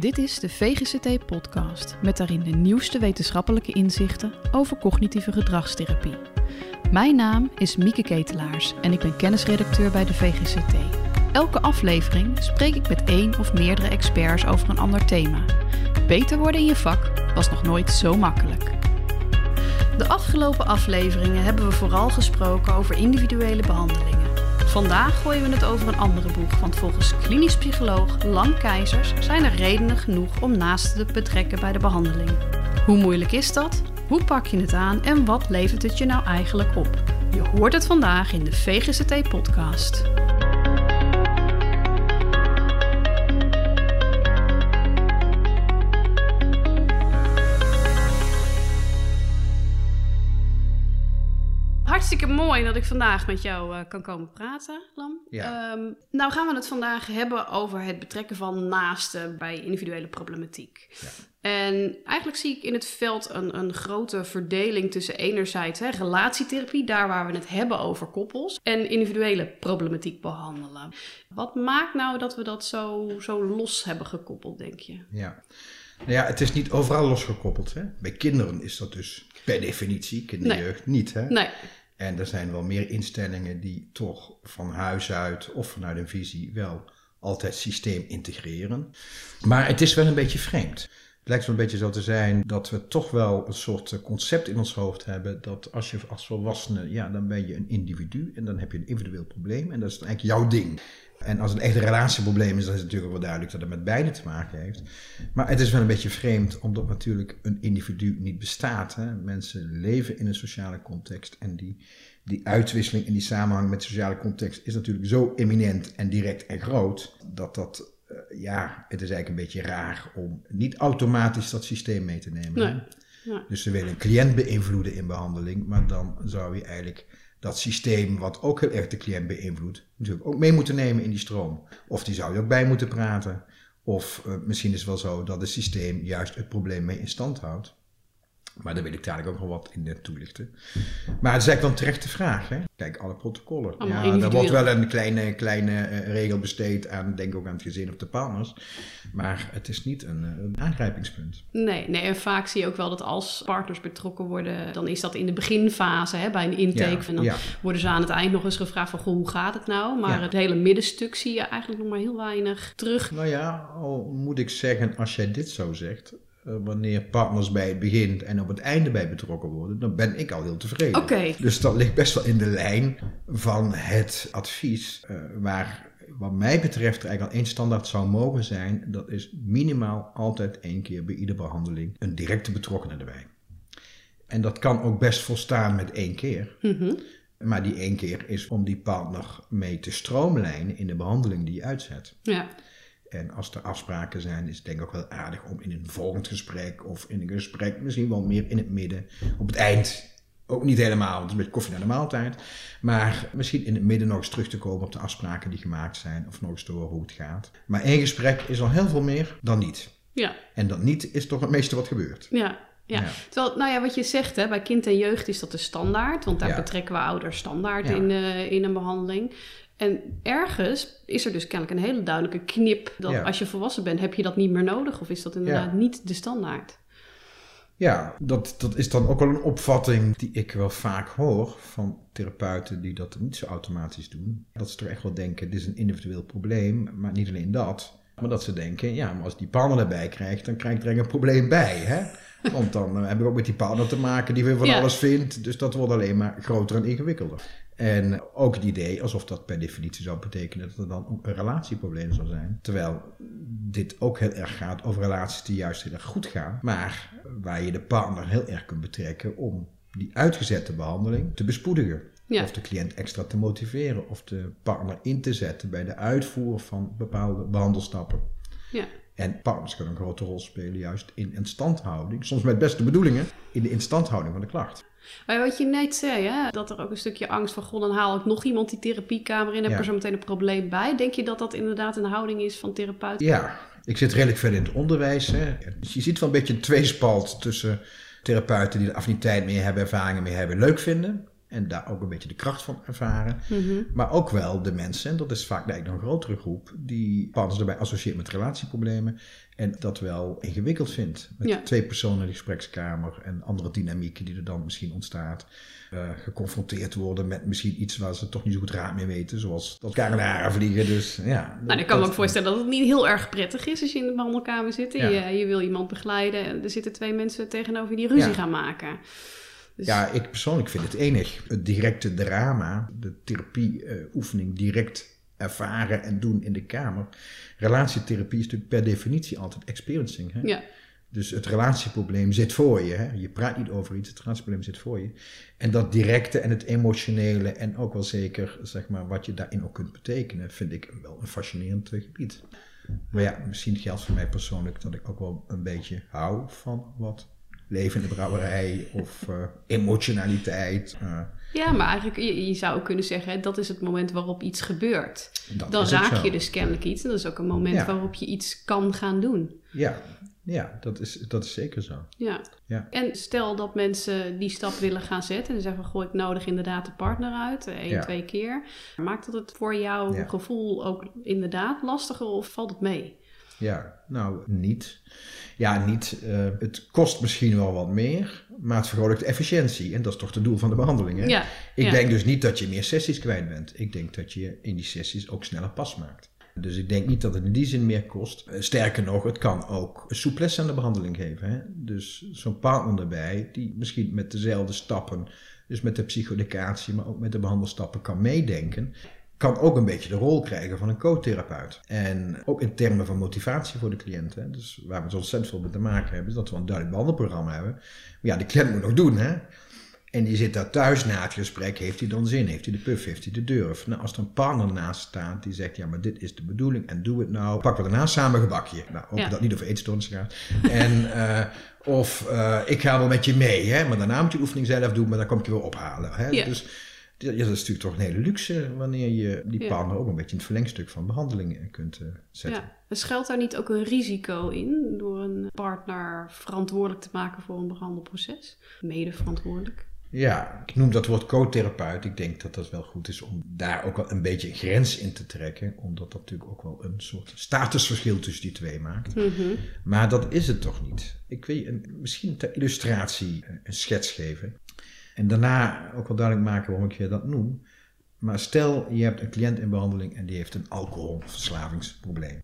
Dit is de VGCT-podcast met daarin de nieuwste wetenschappelijke inzichten over cognitieve gedragstherapie. Mijn naam is Mieke Ketelaars en ik ben kennisredacteur bij de VGCT. Elke aflevering spreek ik met één of meerdere experts over een ander thema. Beter worden in je vak was nog nooit zo makkelijk. De afgelopen afleveringen hebben we vooral gesproken over individuele behandelingen. Vandaag gooien we het over een andere boeg, want volgens klinisch psycholoog Lang Keizers zijn er redenen genoeg om naasten te betrekken bij de behandeling. Hoe moeilijk is dat? Hoe pak je het aan en wat levert het je nou eigenlijk op? Je hoort het vandaag in de VGCT-podcast. Hartstikke mooi dat ik vandaag met jou uh, kan komen praten, Lam. Ja. Um, nou gaan we het vandaag hebben over het betrekken van naasten bij individuele problematiek. Ja. En eigenlijk zie ik in het veld een, een grote verdeling tussen enerzijds hè, relatietherapie, daar waar we het hebben over koppels, en individuele problematiek behandelen. Wat maakt nou dat we dat zo, zo los hebben gekoppeld, denk je? Ja. Nou ja, het is niet overal losgekoppeld. Hè? Bij kinderen is dat dus per definitie, kinderjeugd, niet. Hè? Nee. En er zijn wel meer instellingen die toch van huis uit of vanuit een visie wel altijd systeem integreren. Maar het is wel een beetje vreemd. Het lijkt wel een beetje zo te zijn dat we toch wel een soort concept in ons hoofd hebben dat als je als volwassene, ja, dan ben je een individu en dan heb je een individueel probleem en dat is eigenlijk jouw ding. En als het echt een relatieprobleem is, dan is het natuurlijk wel duidelijk dat het met beide te maken heeft. Maar het is wel een beetje vreemd, omdat natuurlijk een individu niet bestaat. Hè? Mensen leven in een sociale context en die, die uitwisseling in die samenhang met sociale context is natuurlijk zo eminent en direct en groot, dat dat, uh, ja, het is eigenlijk een beetje raar om niet automatisch dat systeem mee te nemen. Nee. Ja. Dus ze willen een cliënt beïnvloeden in behandeling, maar dan zou je eigenlijk dat systeem, wat ook heel erg de cliënt beïnvloedt, natuurlijk ook mee moeten nemen in die stroom. Of die zou je ook bij moeten praten. Of uh, misschien is het wel zo dat het systeem juist het probleem mee in stand houdt. Maar daar wil ik dadelijk ook nog wat in toelichten. Maar het is eigenlijk wel een terechte vraag. Hè? Kijk, alle protocollen. Allemaal ja, er wordt wel een kleine, kleine uh, regel besteed aan, denk ook aan het gezin of de partners. Maar het is niet een, uh, een aangrijpingspunt. Nee, nee, en vaak zie je ook wel dat als partners betrokken worden, dan is dat in de beginfase, hè, bij een intake. Ja, en dan ja. worden ze aan het eind nog eens gevraagd van, goh, hoe gaat het nou? Maar Ja. het hele middenstuk zie je eigenlijk nog maar heel weinig terug. Nou ja, al moet ik zeggen, als jij dit zo zegt, wanneer partners bij het begin en op het einde bij betrokken worden, dan ben ik al heel tevreden. Oké. Dus dat ligt best wel in de lijn van het advies, uh, waar wat mij betreft er eigenlijk al één standaard zou mogen zijn. Dat is minimaal altijd één keer bij iedere behandeling een directe betrokkenen erbij. En dat kan ook best volstaan met één keer. Mhm. Maar die één keer is om die partner mee te stroomlijnen in de behandeling die je uitzet. Ja, En als er afspraken zijn, is het denk ik ook wel aardig om in een volgend gesprek of in een gesprek misschien wel meer in het midden, op het eind, ook niet helemaal, want het is een beetje koffie naar de maaltijd, maar misschien in het midden nog eens terug te komen op de afspraken die gemaakt zijn of nog eens door hoe het gaat. Maar één gesprek is al heel veel meer dan niet. ja, En dat niet is toch het meeste wat gebeurt. ja. Ja. Ja. Terwijl, nou ja, wat je zegt, hè, bij kind en jeugd is dat de standaard. Want daar Ja. betrekken we ouders standaard Ja. in, eh, in een behandeling. En ergens is er dus kennelijk een hele duidelijke knip. Dat Ja. als je volwassen bent, heb je dat niet meer nodig. Of is dat inderdaad Ja. niet de standaard? Ja, dat, dat is dan ook wel een opvatting die ik wel vaak hoor van therapeuten die dat niet zo automatisch doen. Dat ze toch echt wel denken, dit is een individueel probleem, maar niet alleen dat. Maar dat ze denken, ja, maar als die partner erbij krijgt, dan krijgt er een probleem bij, hè? Want dan uh, hebben we ook met die partner te maken die weer van Ja. alles vindt. Dus dat wordt alleen maar groter en ingewikkelder. En ook het idee alsof dat per definitie zou betekenen dat er dan ook een relatieprobleem zou zijn. Terwijl dit ook heel erg gaat over relaties die juist heel erg goed gaan. Maar waar je de partner heel erg kunt betrekken om die uitgezette behandeling te bespoedigen. Ja. Of de cliënt extra te motiveren. Of de partner in te zetten bij de uitvoer van bepaalde behandelstappen. Ja. En partners kunnen een grote rol spelen juist in instandhouding. Soms met beste bedoelingen in de instandhouding van de klacht. Maar wat je net zei, hè, dat er ook een stukje angst van... God, dan haal ik nog iemand die therapiekamer in... heb Ja. er zo meteen een probleem bij. Denk je dat dat inderdaad een houding is van therapeuten? Ja, ik zit redelijk ver in het onderwijs. Hè. Dus je ziet wel een beetje een tweespalt tussen therapeuten die er affiniteit mee hebben, ervaringen mee hebben, leuk vinden. En daar ook een beetje de kracht van ervaren. Mhm. Maar ook wel de mensen, en dat is vaak eigenlijk nog een grotere groep, die partners erbij associëren met relatieproblemen. En dat wel ingewikkeld vindt. Met Ja. twee personen in de gesprekskamer en andere dynamieken die er dan misschien ontstaat. Eh, geconfronteerd worden met misschien iets waar ze toch niet zo goed raad mee weten. Zoals dat elkaar in de haren vliegen. Dus ja. Nou, ik kan me ook voorstellen dat het niet heel erg prettig is als je in de behandelkamer zit. En Ja. je, je wil iemand begeleiden. en Er zitten twee mensen tegenover die ruzie Ja. gaan maken. Dus, Ja, ik persoonlijk vind het enig. Het directe drama, de therapieoefening direct ervaren en doen in de kamer. Relatietherapie is natuurlijk per definitie altijd experiencing. Hè? ja. Dus het relatieprobleem zit voor je. Hè? Je praat niet over iets, het relatieprobleem zit voor je. En dat directe en het emotionele en ook wel zeker zeg maar, wat je daarin ook kunt betekenen, vind ik wel een fascinerend gebied. Maar ja, misschien geldt voor mij persoonlijk dat ik ook wel een beetje hou van wat leven in de brouwerij of eh, emotionaliteit. eh, ja, maar eigenlijk, je, je zou ook kunnen zeggen, hè, dat is het moment waarop iets gebeurt. dat Dan raak je dus kennelijk iets. En dat is ook een moment Ja. waarop je iets kan gaan doen. Ja, ja dat, is, dat is zeker zo. Ja. Ja. En stel dat mensen die stap willen gaan zetten en zeggen: Goh, ik nodig inderdaad de partner uit, eh, één, Ja. twee keer. Maakt dat het voor jouw gevoel ook inderdaad lastiger of valt het mee? Ja, nou niet. Ja, niet. eh, het kost misschien wel wat meer, maar het vergroot de efficiëntie. En dat is toch het doel van de behandeling. Hè? Ja, Ik ja. denk dus niet dat je meer sessies kwijt bent. Ik denk dat je in die sessies ook sneller pas maakt. Dus ik denk niet dat het in die zin meer kost. Eh, Sterker nog, het kan ook souplesse aan de behandeling geven. Hè? Dus zo'n partner erbij, die misschien met dezelfde stappen, dus met de psychoeducatie, maar ook met de behandelstappen kan meedenken, kan ook een beetje de rol krijgen van een co-therapeut. En ook in termen van motivatie voor de cliënt. Hè? Dus waar we zo ontzettend veel mee te maken hebben, is dat we een duidelijk behandelprogramma hebben. Maar ja, de cliënt moet nog doen, hè. En die zit daar thuis na het gesprek. Heeft hij dan zin? Heeft hij de puff? Heeft hij de durf? Nou, als er een partner naast staat die zegt: Ja, maar dit is de bedoeling en doe het nou. Pakken we daarna samen gebakje. Nou, Ja. dat niet over eetstoornis gaat. en, eh, of eh, ik ga wel met je mee, hè? maar daarna moet je de oefening zelf doen, maar dan kom ik je weer ophalen. Hè? Ja. Dus ja, dat is natuurlijk toch een hele luxe wanneer je die partner ook een beetje in het verlengstuk van behandeling eh, kunt eh, zetten. Ja. Schuilt daar niet ook een risico in door een partner verantwoordelijk te maken voor een behandelproces? Mede verantwoordelijk. Ja, ik noem dat woord co-therapeut. Ik denk dat dat wel goed is om daar ook wel een beetje een grens in te trekken. Omdat dat natuurlijk ook wel een soort statusverschil tussen die twee maakt. Mhm. Maar dat is het toch niet. Ik wil je een, misschien ter illustratie eh, een schets geven. En daarna ook wel duidelijk maken waarom ik je dat noem. Maar stel je hebt een cliënt in behandeling en die heeft een alcoholverslavingsprobleem.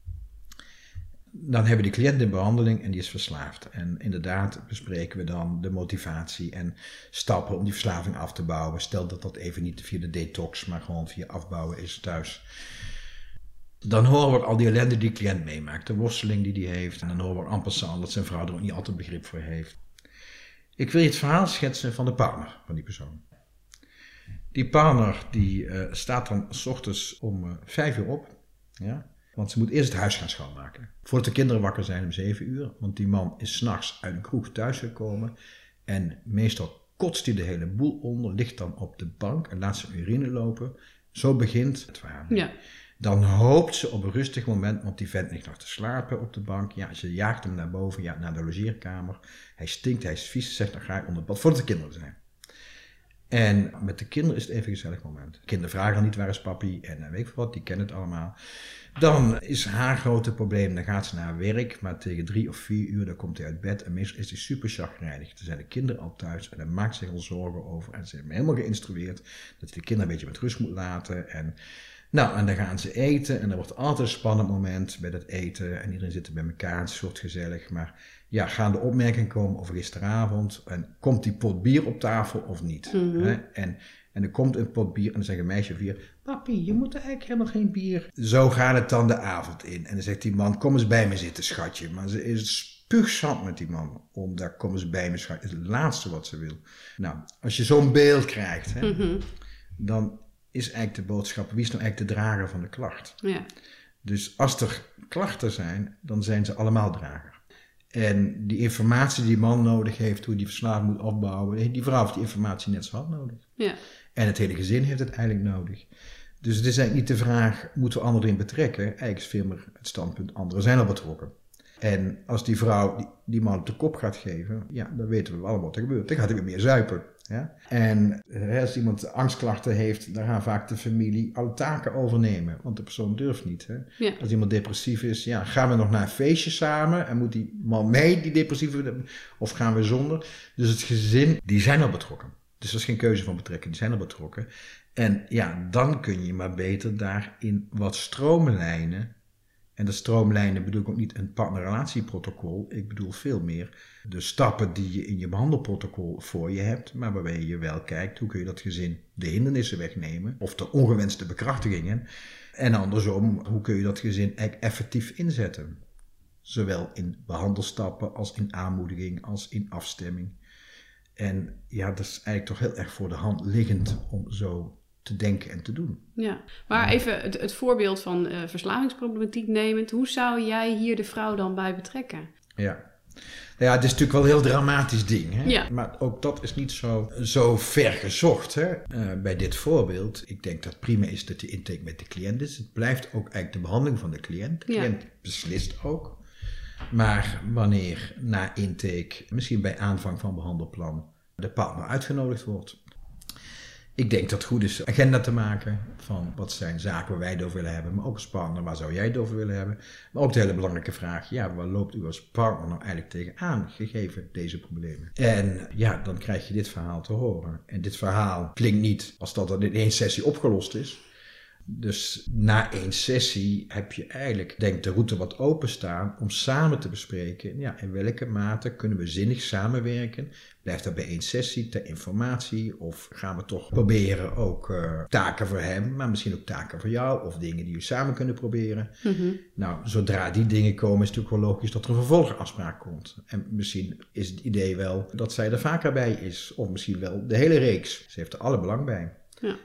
Dan hebben we die cliënt in behandeling en die is verslaafd. En inderdaad bespreken we dan de motivatie en stappen om die verslaving af te bouwen. Stel dat dat even niet via de detox, maar gewoon via afbouwen is thuis. Dan horen we al die ellende die de cliënt meemaakt, de worsteling die die heeft. En dan horen we passant dat zijn vrouw er ook niet altijd begrip voor heeft. Ik wil je het verhaal schetsen van de partner van die persoon. Die partner die eh, staat dan s ochtends om eh, vijf uur op. Ja? Want ze moet eerst het huis gaan schoonmaken. Voordat de kinderen wakker zijn om zeven uur. Want die man is s'nachts uit een kroeg thuisgekomen. En meestal kotst hij de hele boel onder. Ligt dan op de bank en laat zijn urine lopen. Zo begint het verhaal. Ja. Dan hoopt ze op een rustig moment, want die vent ligt nog te slapen op de bank. Ja, ze jaagt hem naar boven, ja, naar de logeerkamer. Hij stinkt, hij is vies, zegt dan ga ik onder het bad, voordat de kinderen er zijn. En met de kinderen is het even een gezellig moment. De kinderen vragen niet waar is papi en eh, weet ik wat, die kennen het allemaal. Dan is haar grote probleem, dan gaat ze naar werk, maar tegen drie of vier uur dan komt hij uit bed en meestal is hij super chagrijnig. Dan zijn de kinderen al thuis en dan maakt zich al zorgen over en ze hebben me helemaal geïnstrueerd dat hij de kinderen een beetje met rust moet laten en... Nou, en dan gaan ze eten en er wordt altijd een spannend moment bij dat eten en iedereen zit er bij elkaar, een soort gezellig. Maar ja, gaan de opmerkingen komen over gisteravond en komt die pot bier op tafel of niet? Mhm. Hè? En, en er komt een pot bier en dan zegt een meisje vier, papi, je moet eigenlijk helemaal geen bier. Zo gaat het dan de avond in. En dan zegt die man, kom eens bij me zitten, schatje. Maar ze is spuugzand met die man, om daar kom eens bij me, schatje. Is het laatste wat ze wil. Nou, als je zo'n beeld krijgt, hè, Mhm. dan is eigenlijk de boodschap, wie is nou eigenlijk de drager van de klacht? ja. Dus als er klachten zijn, dan zijn ze allemaal drager. En die informatie die die man nodig heeft, hoe die verslaving moet opbouwen, die vrouw heeft die informatie net zo hard nodig. Ja. En het hele gezin heeft het eigenlijk nodig. Dus het is eigenlijk niet de vraag, moeten we anderen in betrekken? Eigenlijk is veel meer het standpunt, anderen zijn al betrokken. En als die vrouw die, die man op de kop gaat geven, ja, dan weten we allemaal wat er gebeurt. Dan gaat hij weer meer zuipen. Ja? En hè, als iemand angstklachten heeft, dan gaan vaak de familie alle taken overnemen. Want de persoon durft niet. Hè? Ja. Als iemand depressief is, ja, gaan we nog naar een feestje samen? En moet die man mee, die depressieve, of gaan we zonder? Dus het gezin, die zijn al betrokken. Dus dat is geen keuze van betrekken, die zijn al betrokken. En ja, dan kun je maar beter daarin wat stroomlijnen. En de stroomlijnen bedoel ik ook niet een partnerrelatieprotocol. Ik bedoel veel meer de stappen die je in je behandelprotocol voor je hebt. Maar waarbij je wel kijkt hoe kun je dat gezin de hindernissen wegnemen. Of de ongewenste bekrachtigingen. En andersom, hoe kun je dat gezin e- effectief inzetten. Zowel in behandelstappen als in aanmoediging als in afstemming. En ja, dat is eigenlijk toch heel erg voor de hand liggend om zo te denken en te doen. Ja, maar even het, het voorbeeld van eh, verslavingsproblematiek nemend. Hoe zou jij hier de vrouw dan bij betrekken? Ja. Nou ja, het is natuurlijk wel een heel dramatisch ding. Hè? Ja. Maar ook dat is niet zo, zo ver gezocht hè? Eh, bij dit voorbeeld. Ik denk dat prima is dat je intake met de cliënt is. Het blijft ook eigenlijk de behandeling van de cliënt. De Ja. cliënt beslist ook. Maar wanneer na intake, misschien bij aanvang van behandelplan, de partner uitgenodigd wordt. Ik denk dat het goed is agenda te maken van wat zijn zaken waar wij het over willen hebben, maar ook als partner, waar zou jij het over willen hebben? Maar ook de hele belangrijke vraag, ja, waar loopt u als partner nou eigenlijk tegenaan, gegeven deze problemen? En ja, dan krijg je dit verhaal te horen. En dit verhaal klinkt niet als dat dan in één sessie opgelost is. Dus na één sessie heb je eigenlijk, denk de route wat openstaan om samen te bespreken, ja, in welke mate kunnen we zinnig samenwerken? Blijft dat bij één sessie ter informatie? Of gaan we toch proberen ook eh, taken voor hem, maar misschien ook taken voor jou of dingen die we samen kunnen proberen? Mhm. Nou, zodra die dingen komen, is het natuurlijk wel logisch dat er een vervolgafspraak komt. En misschien is het idee wel dat zij er vaker bij is, of misschien wel de hele reeks. Ze heeft er alle belang bij. Ja.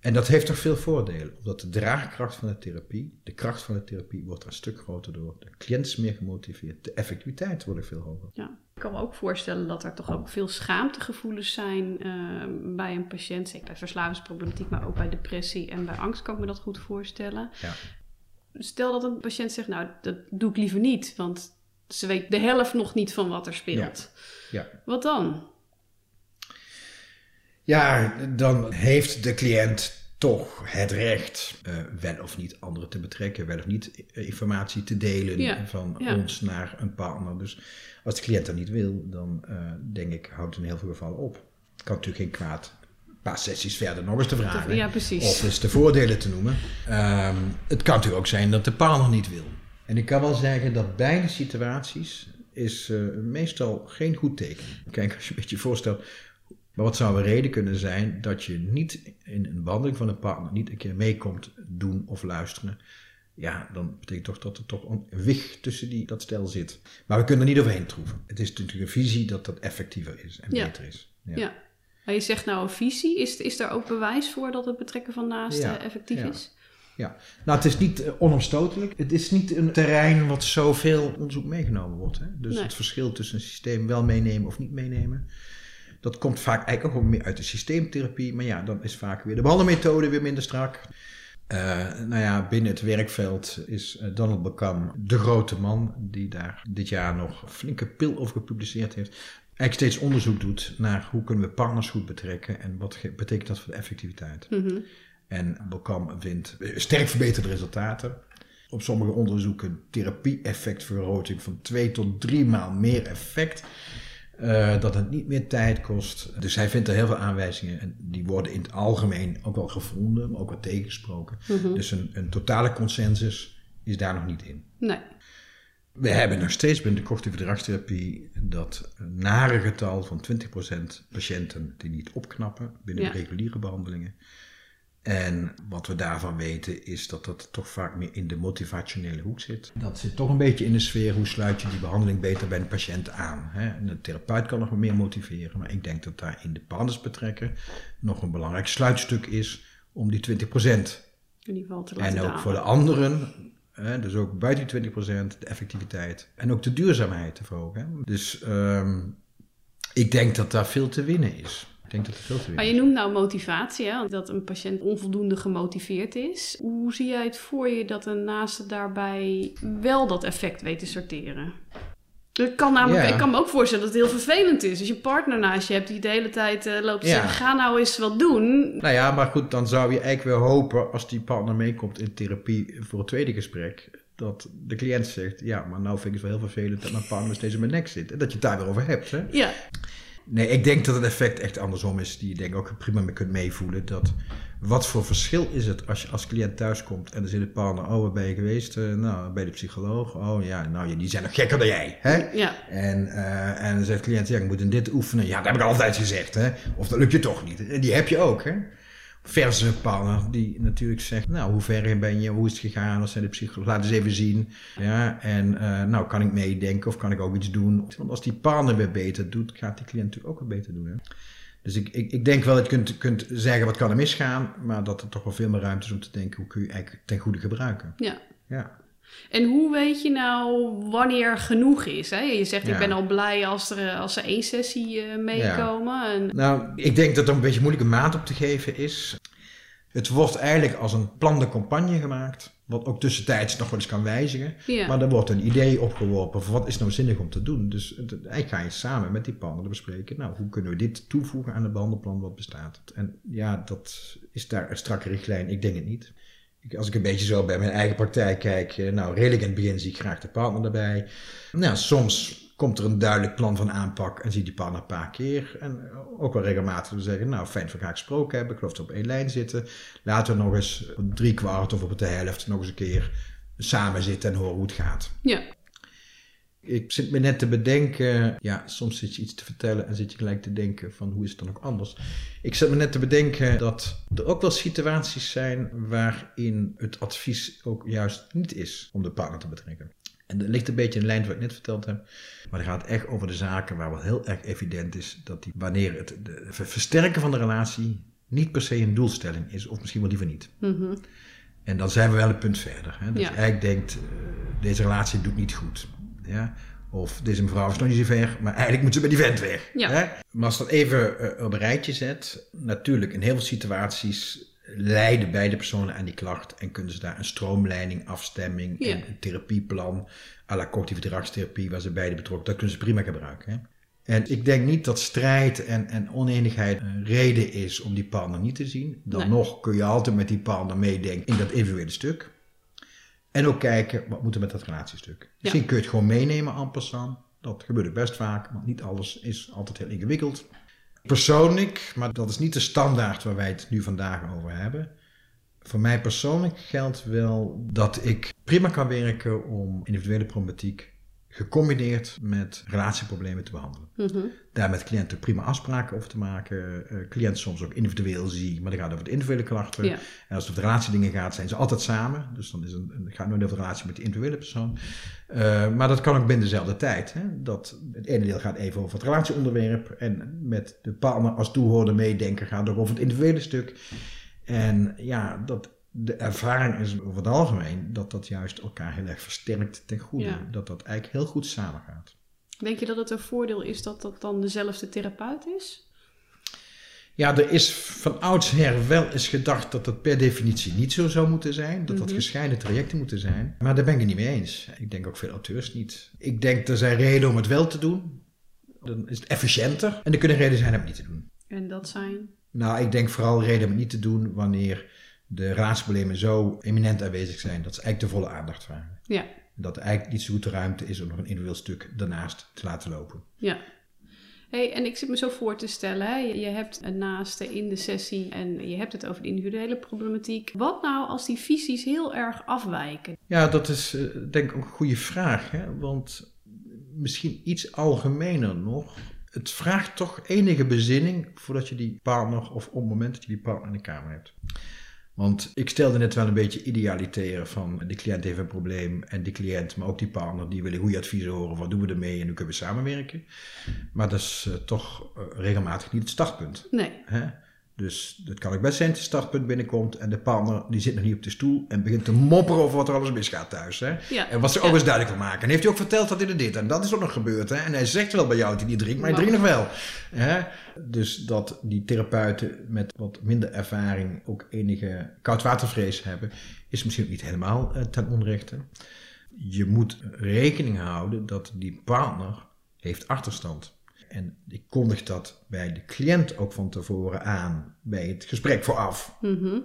En dat heeft toch veel voordelen, omdat de draagkracht van de therapie, de kracht van de therapie, wordt er een stuk groter door. De cliënt is meer gemotiveerd, de effectiviteit wordt ook veel hoger. Ja, ik kan me ook voorstellen dat er toch ook veel schaamtegevoelens zijn eh, bij een patiënt. Zeker bij verslavingsproblematiek, maar ook bij depressie en bij angst kan ik me dat goed voorstellen. Ja. Stel dat een patiënt zegt, nou, dat doe ik liever niet, want ze weet de helft nog niet van wat er speelt. Ja. Wat dan? Ja, dan heeft de cliënt toch het recht eh, wel of niet anderen te betrekken, wel of niet eh, informatie te delen Ja, van ja. ons naar een partner. Dus als de cliënt dat niet wil, dan eh, denk ik, houdt het in heel veel gevallen op. Het kan natuurlijk geen kwaad een paar sessies verder nog eens te vragen. Ja, precies. Of eens de voordelen te noemen. Ehm, het kan natuurlijk ook zijn dat de partner niet wil. En ik kan wel zeggen dat beide situaties is meestal geen goed teken. Kijk, als je een beetje voorstelt, maar wat zou een reden kunnen zijn dat je niet in een behandeling van een partner niet een keer meekomt doen of luisteren? Ja, dan betekent toch dat er toch een wig tussen die, dat stel zit. Maar we kunnen er niet overheen troeven. Het is natuurlijk een visie dat dat effectiever is en Ja. beter is. Ja. Maar je zegt nou een visie. Is, is daar ook bewijs voor dat het betrekken van naasten Ja, effectief ja. is? Ja, nou het is niet eh, onomstotelijk. Het is niet een terrein wat zoveel onderzoek meegenomen wordt. Hè? Dus Nee. het verschil tussen een systeem wel meenemen of niet meenemen. Dat komt vaak eigenlijk ook wel meer uit de systeemtherapie. Maar ja, dan is vaak weer de behandelmethode weer minder strak. Eh, nou ja, binnen het werkveld is eh, Donald Beckham de grote man die daar dit jaar nog een flinke pil over gepubliceerd heeft. Eigenlijk steeds onderzoek doet naar hoe kunnen we partners goed betrekken en wat betekent dat voor de effectiviteit. Mhm. En vindt eh, sterk verbeterde resultaten. Op sommige onderzoeken therapie-effectvergroting van twee tot drie maal meer effect. Eh, dat het niet meer tijd kost. Dus hij vindt er heel veel aanwijzingen. En die worden in het algemeen ook wel gevonden, maar ook wel tegensproken. Mhm. Dus een, een totale consensus is daar nog niet in. Nee. We hebben nog steeds binnen de cognitieve gedragstherapie dat nare getal van 20% patiënten die niet opknappen binnen Ja. reguliere behandelingen. En wat we daarvan weten is dat dat toch vaak meer in de motivationele hoek zit. Dat zit toch een beetje in de sfeer hoe sluit je die behandeling beter bij de patiënt aan. Hè? En de therapeut kan nog meer motiveren, maar ik denk dat daar in de partnersbetrekken nog een belangrijk sluitstuk is om die 20% In ieder geval te laten en ook dalen. voor de anderen, hè, dus ook buiten die 20%, de effectiviteit en ook de duurzaamheid te verhogen. Dus ehm, ik denk dat daar veel te winnen is. Ik denk dat er veel te Maar je noemt nou motivatie, hè? dat een patiënt onvoldoende gemotiveerd is. Hoe zie jij het voor je dat een naaste daarbij wel dat effect weet te sorteren? Ik kan, namelijk, ik kan me ook voorstellen dat het heel vervelend is. Als je partner naast je hebt die de hele tijd eh, loopt te Ja. zeggen... ga nou eens wat doen. Nou ja, maar goed, dan zou je eigenlijk weer hopen als die partner meekomt in therapie voor het tweede gesprek. Dat de cliënt zegt, ja, maar nou vind ik het wel heel vervelend dat mijn partner steeds in mijn nek zit. En dat je het daar weer over hebt. Hè? Ja, Nee, ik denk dat het effect echt andersom is. Die je denk ik ook prima mee kunt meevoelen. Dat wat voor verschil is het als je als cliënt thuiskomt en er zit een partner. Oh, waar ben je geweest? Eh, nou, bij de psycholoog. Oh ja, nou die zijn nog gekker dan jij. Hè? ja. En, eh, en dan zegt de cliënt, ja, ik moet in dit oefenen. Ja, dat heb ik altijd gezegd. Hè? Of dat lukt je toch niet. Die heb je ook. Hè? Versus een partner die natuurlijk zegt, nou, hoe ver ben je? Hoe is het gegaan? Wat zijn de psycholoog? Laat eens even zien. Ja, en eh, nou, kan ik meedenken of kan ik ook iets doen? Want als die partner weer beter doet, gaat die cliënt natuurlijk ook weer beter doen. Hè? Dus ik, ik, ik denk wel dat je kunt, kunt zeggen, wat kan er misgaan? Maar dat er toch wel veel meer ruimte is om te denken, hoe kun je eigenlijk ten goede gebruiken? ja. Ja. En hoe weet je nou wanneer genoeg is? Hè? Je zegt, ik ben al blij als er, als er één sessie eh, meekomen. En, Nou, ik denk dat er een beetje moeilijke maat op te geven is. Het wordt eigenlijk als een plan de campagne gemaakt, wat ook tussentijds nog wel eens kan wijzigen. ja. Maar er wordt een idee opgeworpen van wat is nou zinnig om te doen. Dus het- eigenlijk ga je samen met die partner bespreken, nou, hoe kunnen we dit toevoegen aan het behandelplan wat bestaat. En ja, dat is daar een strakke richtlijn. Ik denk het niet. Als ik een beetje zo bij mijn eigen praktijk kijk, eh, nou, redelijk in het begin zie ik graag de partner erbij. Nou, soms komt er een duidelijk plan van aanpak en zie die partner een paar keer. En ook wel regelmatig te zeggen, nou, fijn we elkaar gesproken hebben. Ik geloof dat we op één lijn zitten. Laten we nog eens op drie kwart of op de helft nog eens een keer samen zitten en horen hoe het gaat. ja. Ik zit me net te bedenken, ja, soms zit je iets te vertellen en zit je gelijk te denken van hoe is het dan ook anders. Ik zit me net te bedenken dat er ook wel situaties zijn waarin het advies ook juist niet is om de partner te betrekken. En dat ligt een beetje in lijn met wat ik net verteld heb. Maar het gaat echt over de zaken waar wel heel erg evident is dat die, wanneer het de, versterken van de relatie niet per se een doelstelling is, of misschien wel liever niet. Mhm. En dan zijn we wel een punt verder. Hè? Dat Ja. je eigenlijk denkt, eh, deze relatie doet niet goed. Ja? Of deze mevrouw is nog niet zo ver, maar eigenlijk moet ze bij die vent weg. Ja. Hè? Maar als dat even eh, op een rijtje zet, natuurlijk in heel veel situaties leiden beide personen aan die klacht en kunnen ze daar een stroomleiding, afstemming Ja. en een therapieplan à la cognitieve gedragstherapie, waar ze beide betrokken, dat kunnen ze prima gebruiken. Hè? En ik denk niet dat strijd en, en oneenigheid een reden is om die partner niet te zien. Dan Nee. nog kun je altijd met die partner meedenken in dat individuele stuk. En ook kijken, wat moet er met dat relatiestuk? Misschien kun je het gewoon meenemen en passant. Dat gebeurt ook best vaak, want niet alles is altijd heel ingewikkeld. Persoonlijk, maar dat is niet de standaard waar wij het nu vandaag over hebben. Voor mij persoonlijk geldt wel dat ik prima kan werken om individuele problematiek gecombineerd met relatieproblemen te behandelen. Mhm. Daar met cliënten prima afspraken over te maken. Eh cliënten soms ook individueel zie, maar dan gaat het over de individuele klachten. Ja. En als het over de relatiedingen gaat, zijn ze altijd samen. Dus dan is een, een, gaat nooit over de relatie met de individuele persoon. Eh, maar dat kan ook binnen dezelfde tijd. Hè? Dat het ene deel gaat even over het relatieonderwerp. En met de partner als toehoorder meedenken gaat het ook over het individuele stuk. En ja, dat, de ervaring is over het algemeen dat dat juist elkaar heel erg versterkt ten goede. Ja. Dat dat eigenlijk heel goed samengaat. Denk je dat het een voordeel is dat dat dan dezelfde therapeut is? Ja, er is van oudsher wel eens gedacht dat dat per definitie niet zo zou moeten zijn. Dat dat Mhm. gescheiden trajecten moeten zijn. Maar daar ben ik het niet mee eens. Ik denk ook veel auteurs niet. Ik denk er zijn redenen om het wel te doen. Dan is het efficiënter. En er kunnen redenen zijn om het niet te doen. En dat zijn... Nou, ik denk vooral reden om het niet te doen wanneer de relatieproblemen zo eminent aanwezig zijn dat ze eigenlijk de volle aandacht vragen. Ja, dat er eigenlijk niet zo goed de ruimte is om nog een individueel stuk daarnaast te laten lopen. ja. Hey, en ik zit me zo voor te stellen, hè? je hebt een naaste in de sessie en je hebt het over de individuele problematiek. Wat nou als die visies heel erg afwijken? Ja, dat is eh, denk ik ook een goede vraag. Hè? Want misschien iets algemener nog. Het vraagt toch enige bezinning voordat je die partner, of op het moment dat je die partner in de kamer hebt. Want ik stelde net wel een beetje idealitair van de cliënt heeft een probleem en die cliënt, maar ook die partner, die willen goede adviezen horen. Wat doen we ermee en hoe kunnen we samenwerken? Maar dat is eh, toch eh, regelmatig niet het startpunt. Nee, Hè? Dus het kan ook best zijn dat het startpunt binnenkomt en de partner die zit nog niet op de stoel en begint te mopperen over wat er alles misgaat thuis. Hè? Ja. En wat ze ook eens duidelijk wil maken. En heeft hij ook verteld dat hij er dit en dat is ook nog gebeurd. Hè? En hij zegt wel bij jou dat hij niet drinkt, maar hij drinkt nog wel. Hè? Dus dat die therapeuten met wat minder ervaring ook enige koudwatervrees hebben, is misschien ook niet helemaal eh, ten onrechte. Je moet rekening houden dat die partner heeft achterstand. En ik kondig dat bij de cliënt ook van tevoren aan, bij het gesprek vooraf. Mhm.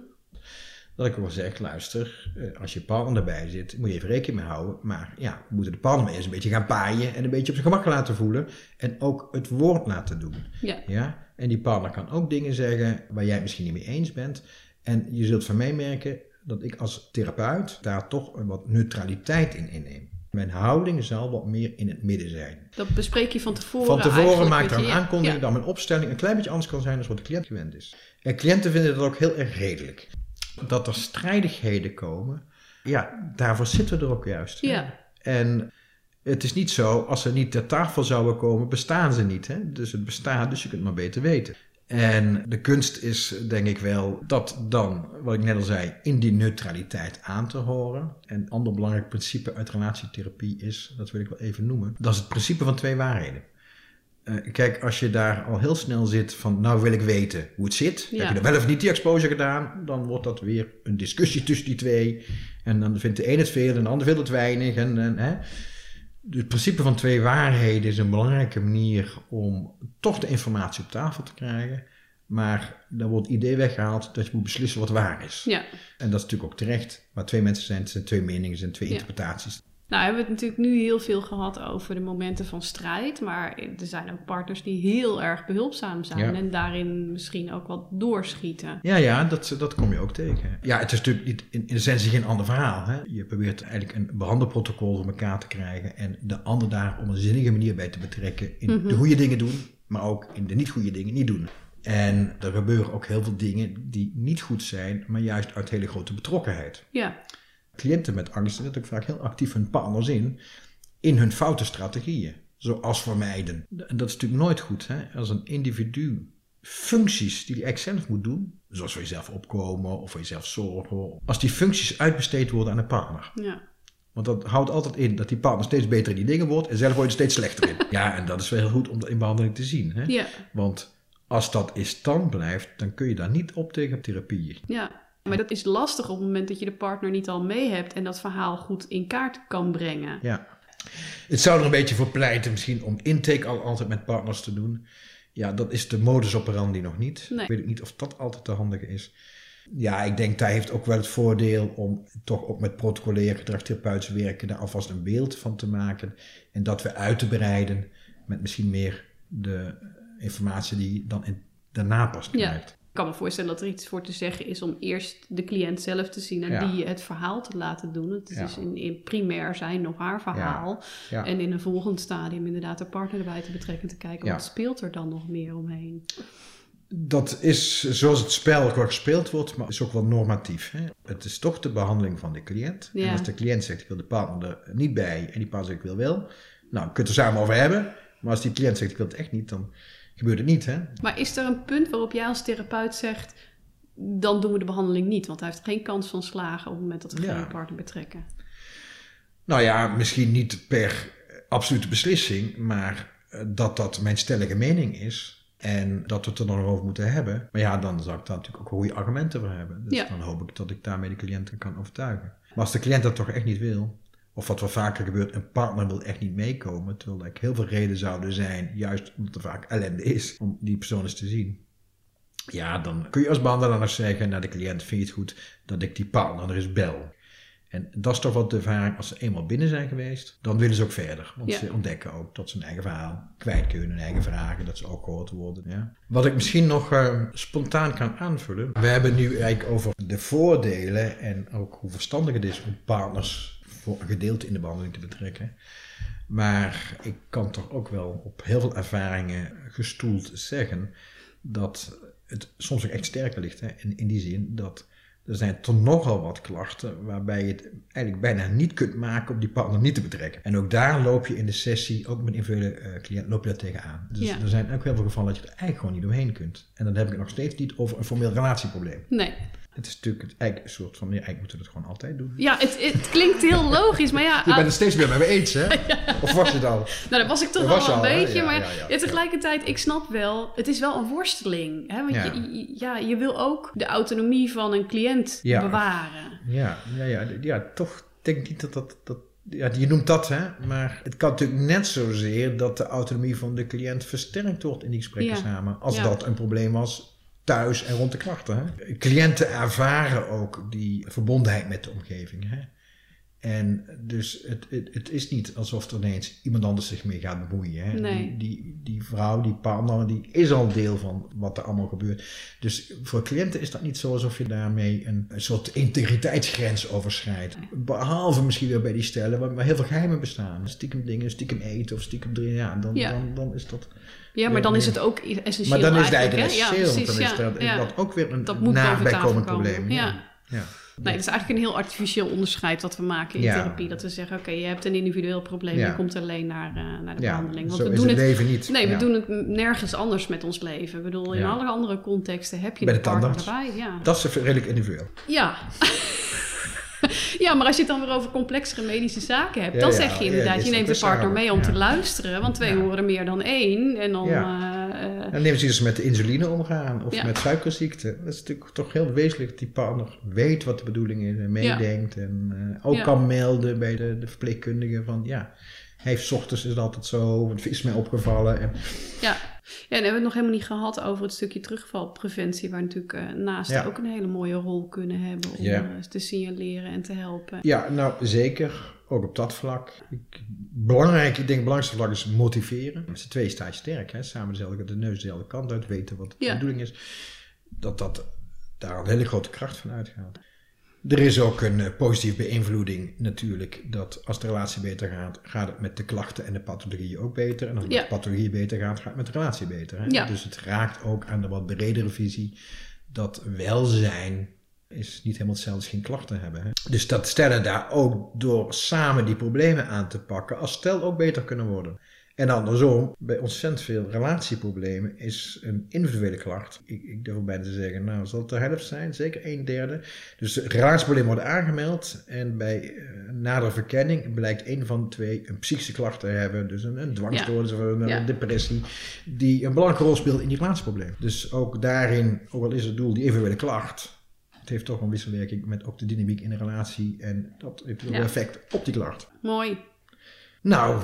Dat ik wel zeg, luister, eh, als je partner erbij zit, moet je even rekening mee houden. Maar ja, we moeten de partner eerst een beetje gaan paaien en een beetje op zijn gemak laten voelen. En ook het woord laten doen. Ja. Ja? En die partner kan ook dingen zeggen waar jij het misschien niet mee eens bent. En je zult van mij merken dat ik als therapeut daar toch een wat neutraliteit in inneem. Mijn houding zal wat meer in het midden zijn. Dat bespreek je van tevoren. Van tevoren maak ik dan aankondiging Ja. dat mijn opstelling een klein beetje anders kan zijn dan wat de cliënt gewend is. En cliënten vinden dat ook heel erg redelijk. Dat er strijdigheden komen, ja, daarvoor zitten we er ook juist. hè. Ja. En het is niet zo, als ze niet ter tafel zouden komen, bestaan ze niet. Hè? Dus het bestaat, dus je kunt het maar beter weten. En de kunst is, denk ik wel, dat dan, wat ik net al zei, in die neutraliteit aan te horen. En een ander belangrijk principe uit relatietherapie is, dat wil ik wel even noemen, dat is het principe van twee waarheden. Eh, kijk, als je daar al heel snel zit van, nou wil ik weten hoe het zit. Ja. Heb je er wel of niet die exposure gedaan? Dan wordt dat weer een discussie tussen die twee. En dan vindt de een het veel en de ander vindt het weinig. En, en, hè. Het principe van twee waarheden is een belangrijke manier om toch de informatie op tafel te krijgen. Maar dan wordt het idee weggehaald dat je moet beslissen wat waar is. Ja. En dat is natuurlijk ook terecht. Maar twee mensen zijn, het zijn twee meningen, het zijn twee Ja. interpretaties. Nou, hebben we het natuurlijk nu heel veel gehad over de momenten van strijd. Maar er zijn ook partners die heel erg behulpzaam zijn. Ja. En daarin misschien ook wat doorschieten. Ja, ja, dat, dat kom je ook tegen. Ja, het is natuurlijk niet in, in essentie geen ander verhaal. Hè? Je probeert eigenlijk een behandelprotocol voor elkaar te krijgen en de ander daar op een zinnige manier bij te betrekken in Mhm. de goede dingen doen, maar ook in de niet goede dingen niet doen. En er gebeuren ook heel veel dingen die niet goed zijn, maar juist uit hele grote betrokkenheid. Ja. Cliënten met angst zetten ook vaak heel actief hun partners in, in hun foute strategieën, zoals vermijden. En dat is natuurlijk nooit goed. Hè? Als een individu functies die hij eigenlijk zelf moet doen, zoals voor jezelf opkomen of voor jezelf zorgen, als die functies uitbesteed worden aan een partner. Ja. Want dat houdt altijd in dat die partner steeds beter in die dingen wordt en zelf wordt er steeds slechter in. Ja, en dat is wel heel goed om dat in behandeling te zien. Hè? Ja. Want als dat in stand blijft, dan kun je daar niet op tegen therapieën. Ja. Maar dat is lastig op het moment dat je de partner niet al mee hebt en dat verhaal goed in kaart kan brengen. Ja. Het zou er een beetje voor pleiten misschien om intake al altijd met partners te doen. Ja, dat is de modus operandi nog niet. Nee. Ik weet niet of dat altijd de handige is. Ja, ik denk dat heeft ook wel het voordeel om toch ook met protocolair gedragstherapeutisch werken daar alvast een beeld van te maken. En dat we uit te breiden met misschien meer de informatie die je dan in, daarna pas krijgt. Kan me voorstellen dat er iets voor te zeggen is om eerst de cliënt zelf te zien en Ja. die het verhaal te laten doen. Het is Ja. dus in, in primair zijn of haar verhaal. Ja. En in een volgend stadium inderdaad de partner erbij te betrekken en te kijken wat speelt er dan nog meer omheen. Dat is zoals het spel wel gespeeld wordt, maar is ook wel normatief. Hè? Het is toch de behandeling van de cliënt. En als de cliënt zegt, ik wil de partner er niet bij, en die partner zegt, ik wil wel. Nou, je kunt het er samen over hebben. Maar als die cliënt zegt, ik wil het echt niet, dan gebeurt het niet. Hè? Maar is er een punt waarop jij als therapeut zegt, dan doen we de behandeling niet, want hij heeft geen kans van slagen op het moment dat we Ja. geen partner betrekken. Nou ja, misschien niet per absolute beslissing, maar eh, dat dat mijn stellige mening is. En dat we het er nog over moeten hebben. Maar ja, dan zou ik daar natuurlijk ook goede argumenten voor hebben. Dus Ja. dan hoop ik dat ik daarmee de cliënten kan overtuigen. Maar als de cliënt dat toch echt niet wil, of wat wel vaker gebeurt, een partner wil echt niet meekomen, terwijl er heel veel redenen zouden zijn, juist omdat er vaak ellende is, om die persoon eens te zien. Ja, dan kun je als behandelaar nog zeggen naar de cliënt, vind je het goed dat ik die partner er eens bel? En dat is toch wat de ervaring, als ze eenmaal binnen zijn geweest, dan willen ze ook verder. Want Ja. ze ontdekken ook dat ze hun eigen verhaal kwijt kunnen, hun eigen vragen, dat ze ook gehoord worden. Ja. Wat ik misschien nog eh, spontaan kan aanvullen. We hebben nu eigenlijk over de voordelen en ook hoe verstandig het is om partners voor een gedeelte in de behandeling te betrekken. Maar ik kan toch ook wel op heel veel ervaringen gestoeld zeggen dat het soms ook echt sterker ligt. Hè? In, in die zin dat er zijn toch nogal wat klachten waarbij je het eigenlijk bijna niet kunt maken om die partner niet te betrekken. En ook daar loop je in de sessie, ook met individuele eh cliënten, loop je daar tegenaan. Dus Ja. er zijn ook heel veel gevallen dat je er eigenlijk gewoon niet omheen kunt. En dan heb ik het nog steeds niet over een formeel relatieprobleem. Nee. Het is natuurlijk het, eigenlijk een soort van, ja, eigenlijk moeten we het gewoon altijd doen. Ja, het, het klinkt heel logisch, maar ja, Je bent ah, het steeds meer met me eens, hè? Of was je het al? nou, dat was ik toch al je een hè? beetje, Ja, maar ja, ja. ja, tegelijkertijd, ik snap wel, het is wel een worsteling. Hè? Want Ja. Je, ja, je wil ook de autonomie van een cliënt Ja. bewaren. Ja, ja, ja, ja, toch denk ik niet dat dat, dat ja, je noemt dat, hè, maar het kan natuurlijk net zozeer dat de autonomie van de cliënt versterkt wordt in die gesprekken Ja. samen. Als Ja. dat een probleem was thuis en rond de klachten. Hè. Cliënten ervaren ook die verbondenheid met de omgeving. Hè. En dus het, het, het is niet alsof er ineens iemand anders zich mee gaat bemoeien. Hè. Nee. Die, die, die vrouw, die partner, die is al deel van wat er allemaal gebeurt. Dus voor cliënten is dat niet zo alsof je daarmee een, een soort integriteitsgrens overschrijdt. Behalve misschien weer bij die stellen waar, waar heel veel geheimen bestaan. Stiekem dingen, stiekem eten of stiekem drinken. Ja, dan, Ja. Dan, dan is dat... Ja, maar dan is het ook essentieel Maar dan is het eigenlijk, essentieel. Ja, precies, dan is ja, dat, ja. dat ook weer een Dat moet komen. probleem. Ja. ja. Nee, dat is eigenlijk een heel artificieel onderscheid wat we maken in therapie. Dat we zeggen, oké, je hebt een individueel probleem, je komt alleen naar, eh, naar de behandeling. Want zo we doen het het, leven niet. nee, we doen het nergens anders met ons leven. Ik bedoel, in alle andere contexten heb je Bij de de partner erbij. Ja. Dat is redelijk individueel. Ja. ja, maar als je het dan weer over complexere medische zaken hebt, dan zeg je inderdaad, je neemt de partner mee om te luisteren, want twee horen meer dan één. En dan, Ja. eh, Dan nemen ze dus met de insuline omgaan of met suikerziekte. Dat is natuurlijk toch heel wezenlijk dat die partner weet wat de bedoeling is en meedenkt. En eh, ook kan melden bij de, de verpleegkundige van ja, heeft 's ochtends is het altijd zo, het is mij opgevallen. En, Ja. Ja, en hebben we het nog helemaal niet gehad over het stukje terugvalpreventie, waar natuurlijk eh naast Ja. ook een hele mooie rol kunnen hebben om Ja. eh, te signaleren en te helpen. ja, nou zeker. Ook op dat vlak. Ik, belangrijk, ik denk het belangrijkste vlak is motiveren. Met z'n twee sta je sterk. Hè? Samen dezelfde, de neus dezelfde kant uit, weten wat de Ja. bedoeling is. Dat dat daar een hele grote kracht van uitgaat. Er is ook een eh, positieve beïnvloeding natuurlijk. Dat als de relatie beter gaat, gaat het met de klachten en de pathologieën ook beter. En als Ja. de pathologie beter gaat, gaat het met de relatie beter. Hè? Ja. Dus het raakt ook aan de wat bredere visie dat welzijn is niet helemaal hetzelfde als geen klachten hebben. Hè? Dus dat stellen daar ook door samen die problemen aan te pakken, als stel ook beter kunnen worden. En andersom, bij ontzettend veel relatieproblemen is een individuele klacht. Ik, ik durf bijna te zeggen, nou zal het de helft zijn, zeker een derde. Dus het relatieprobleem wordt aangemeld en bij eh, nadere verkenning blijkt een van de twee een psychische klacht te hebben. Dus een, een dwangstoornis of een, Ja. depressie, die een belangrijke rol speelt in die relatieprobleem. Dus ook daarin, ook al is het doel die individuele klacht, het heeft toch een wisselwerking met ook de dynamiek in de relatie en dat heeft Ja. een effect op die klacht. Mooi. Nou,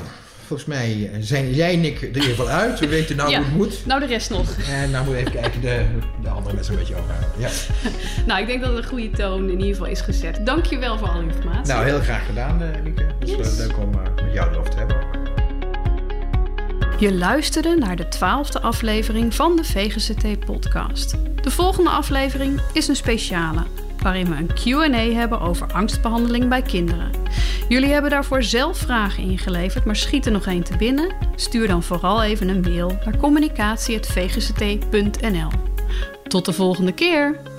volgens mij zijn jij en ik er in ieder geval uit. We weten nou Ja. hoe het moet. Nou, de rest nog. En nou moeten we even kijken de, de andere mensen een beetje overhouden. Ja. Nou, ik denk dat een goede toon in ieder geval is gezet. Dank je wel voor alle informatie. Nou, heel graag gedaan, eh Lieke. Het is Yes. eh, leuk om eh, met jou erover te hebben. Je luisterde naar de twaalfde aflevering van de VGCT-podcast. De volgende aflevering is een speciale, waarin we een Q&A hebben over angstbehandeling bij kinderen. Jullie hebben daarvoor zelf vragen ingeleverd, maar schiet er nog één te binnen? Stuur dan vooral even een mail naar communicatie.vgct.nl. Tot de volgende keer!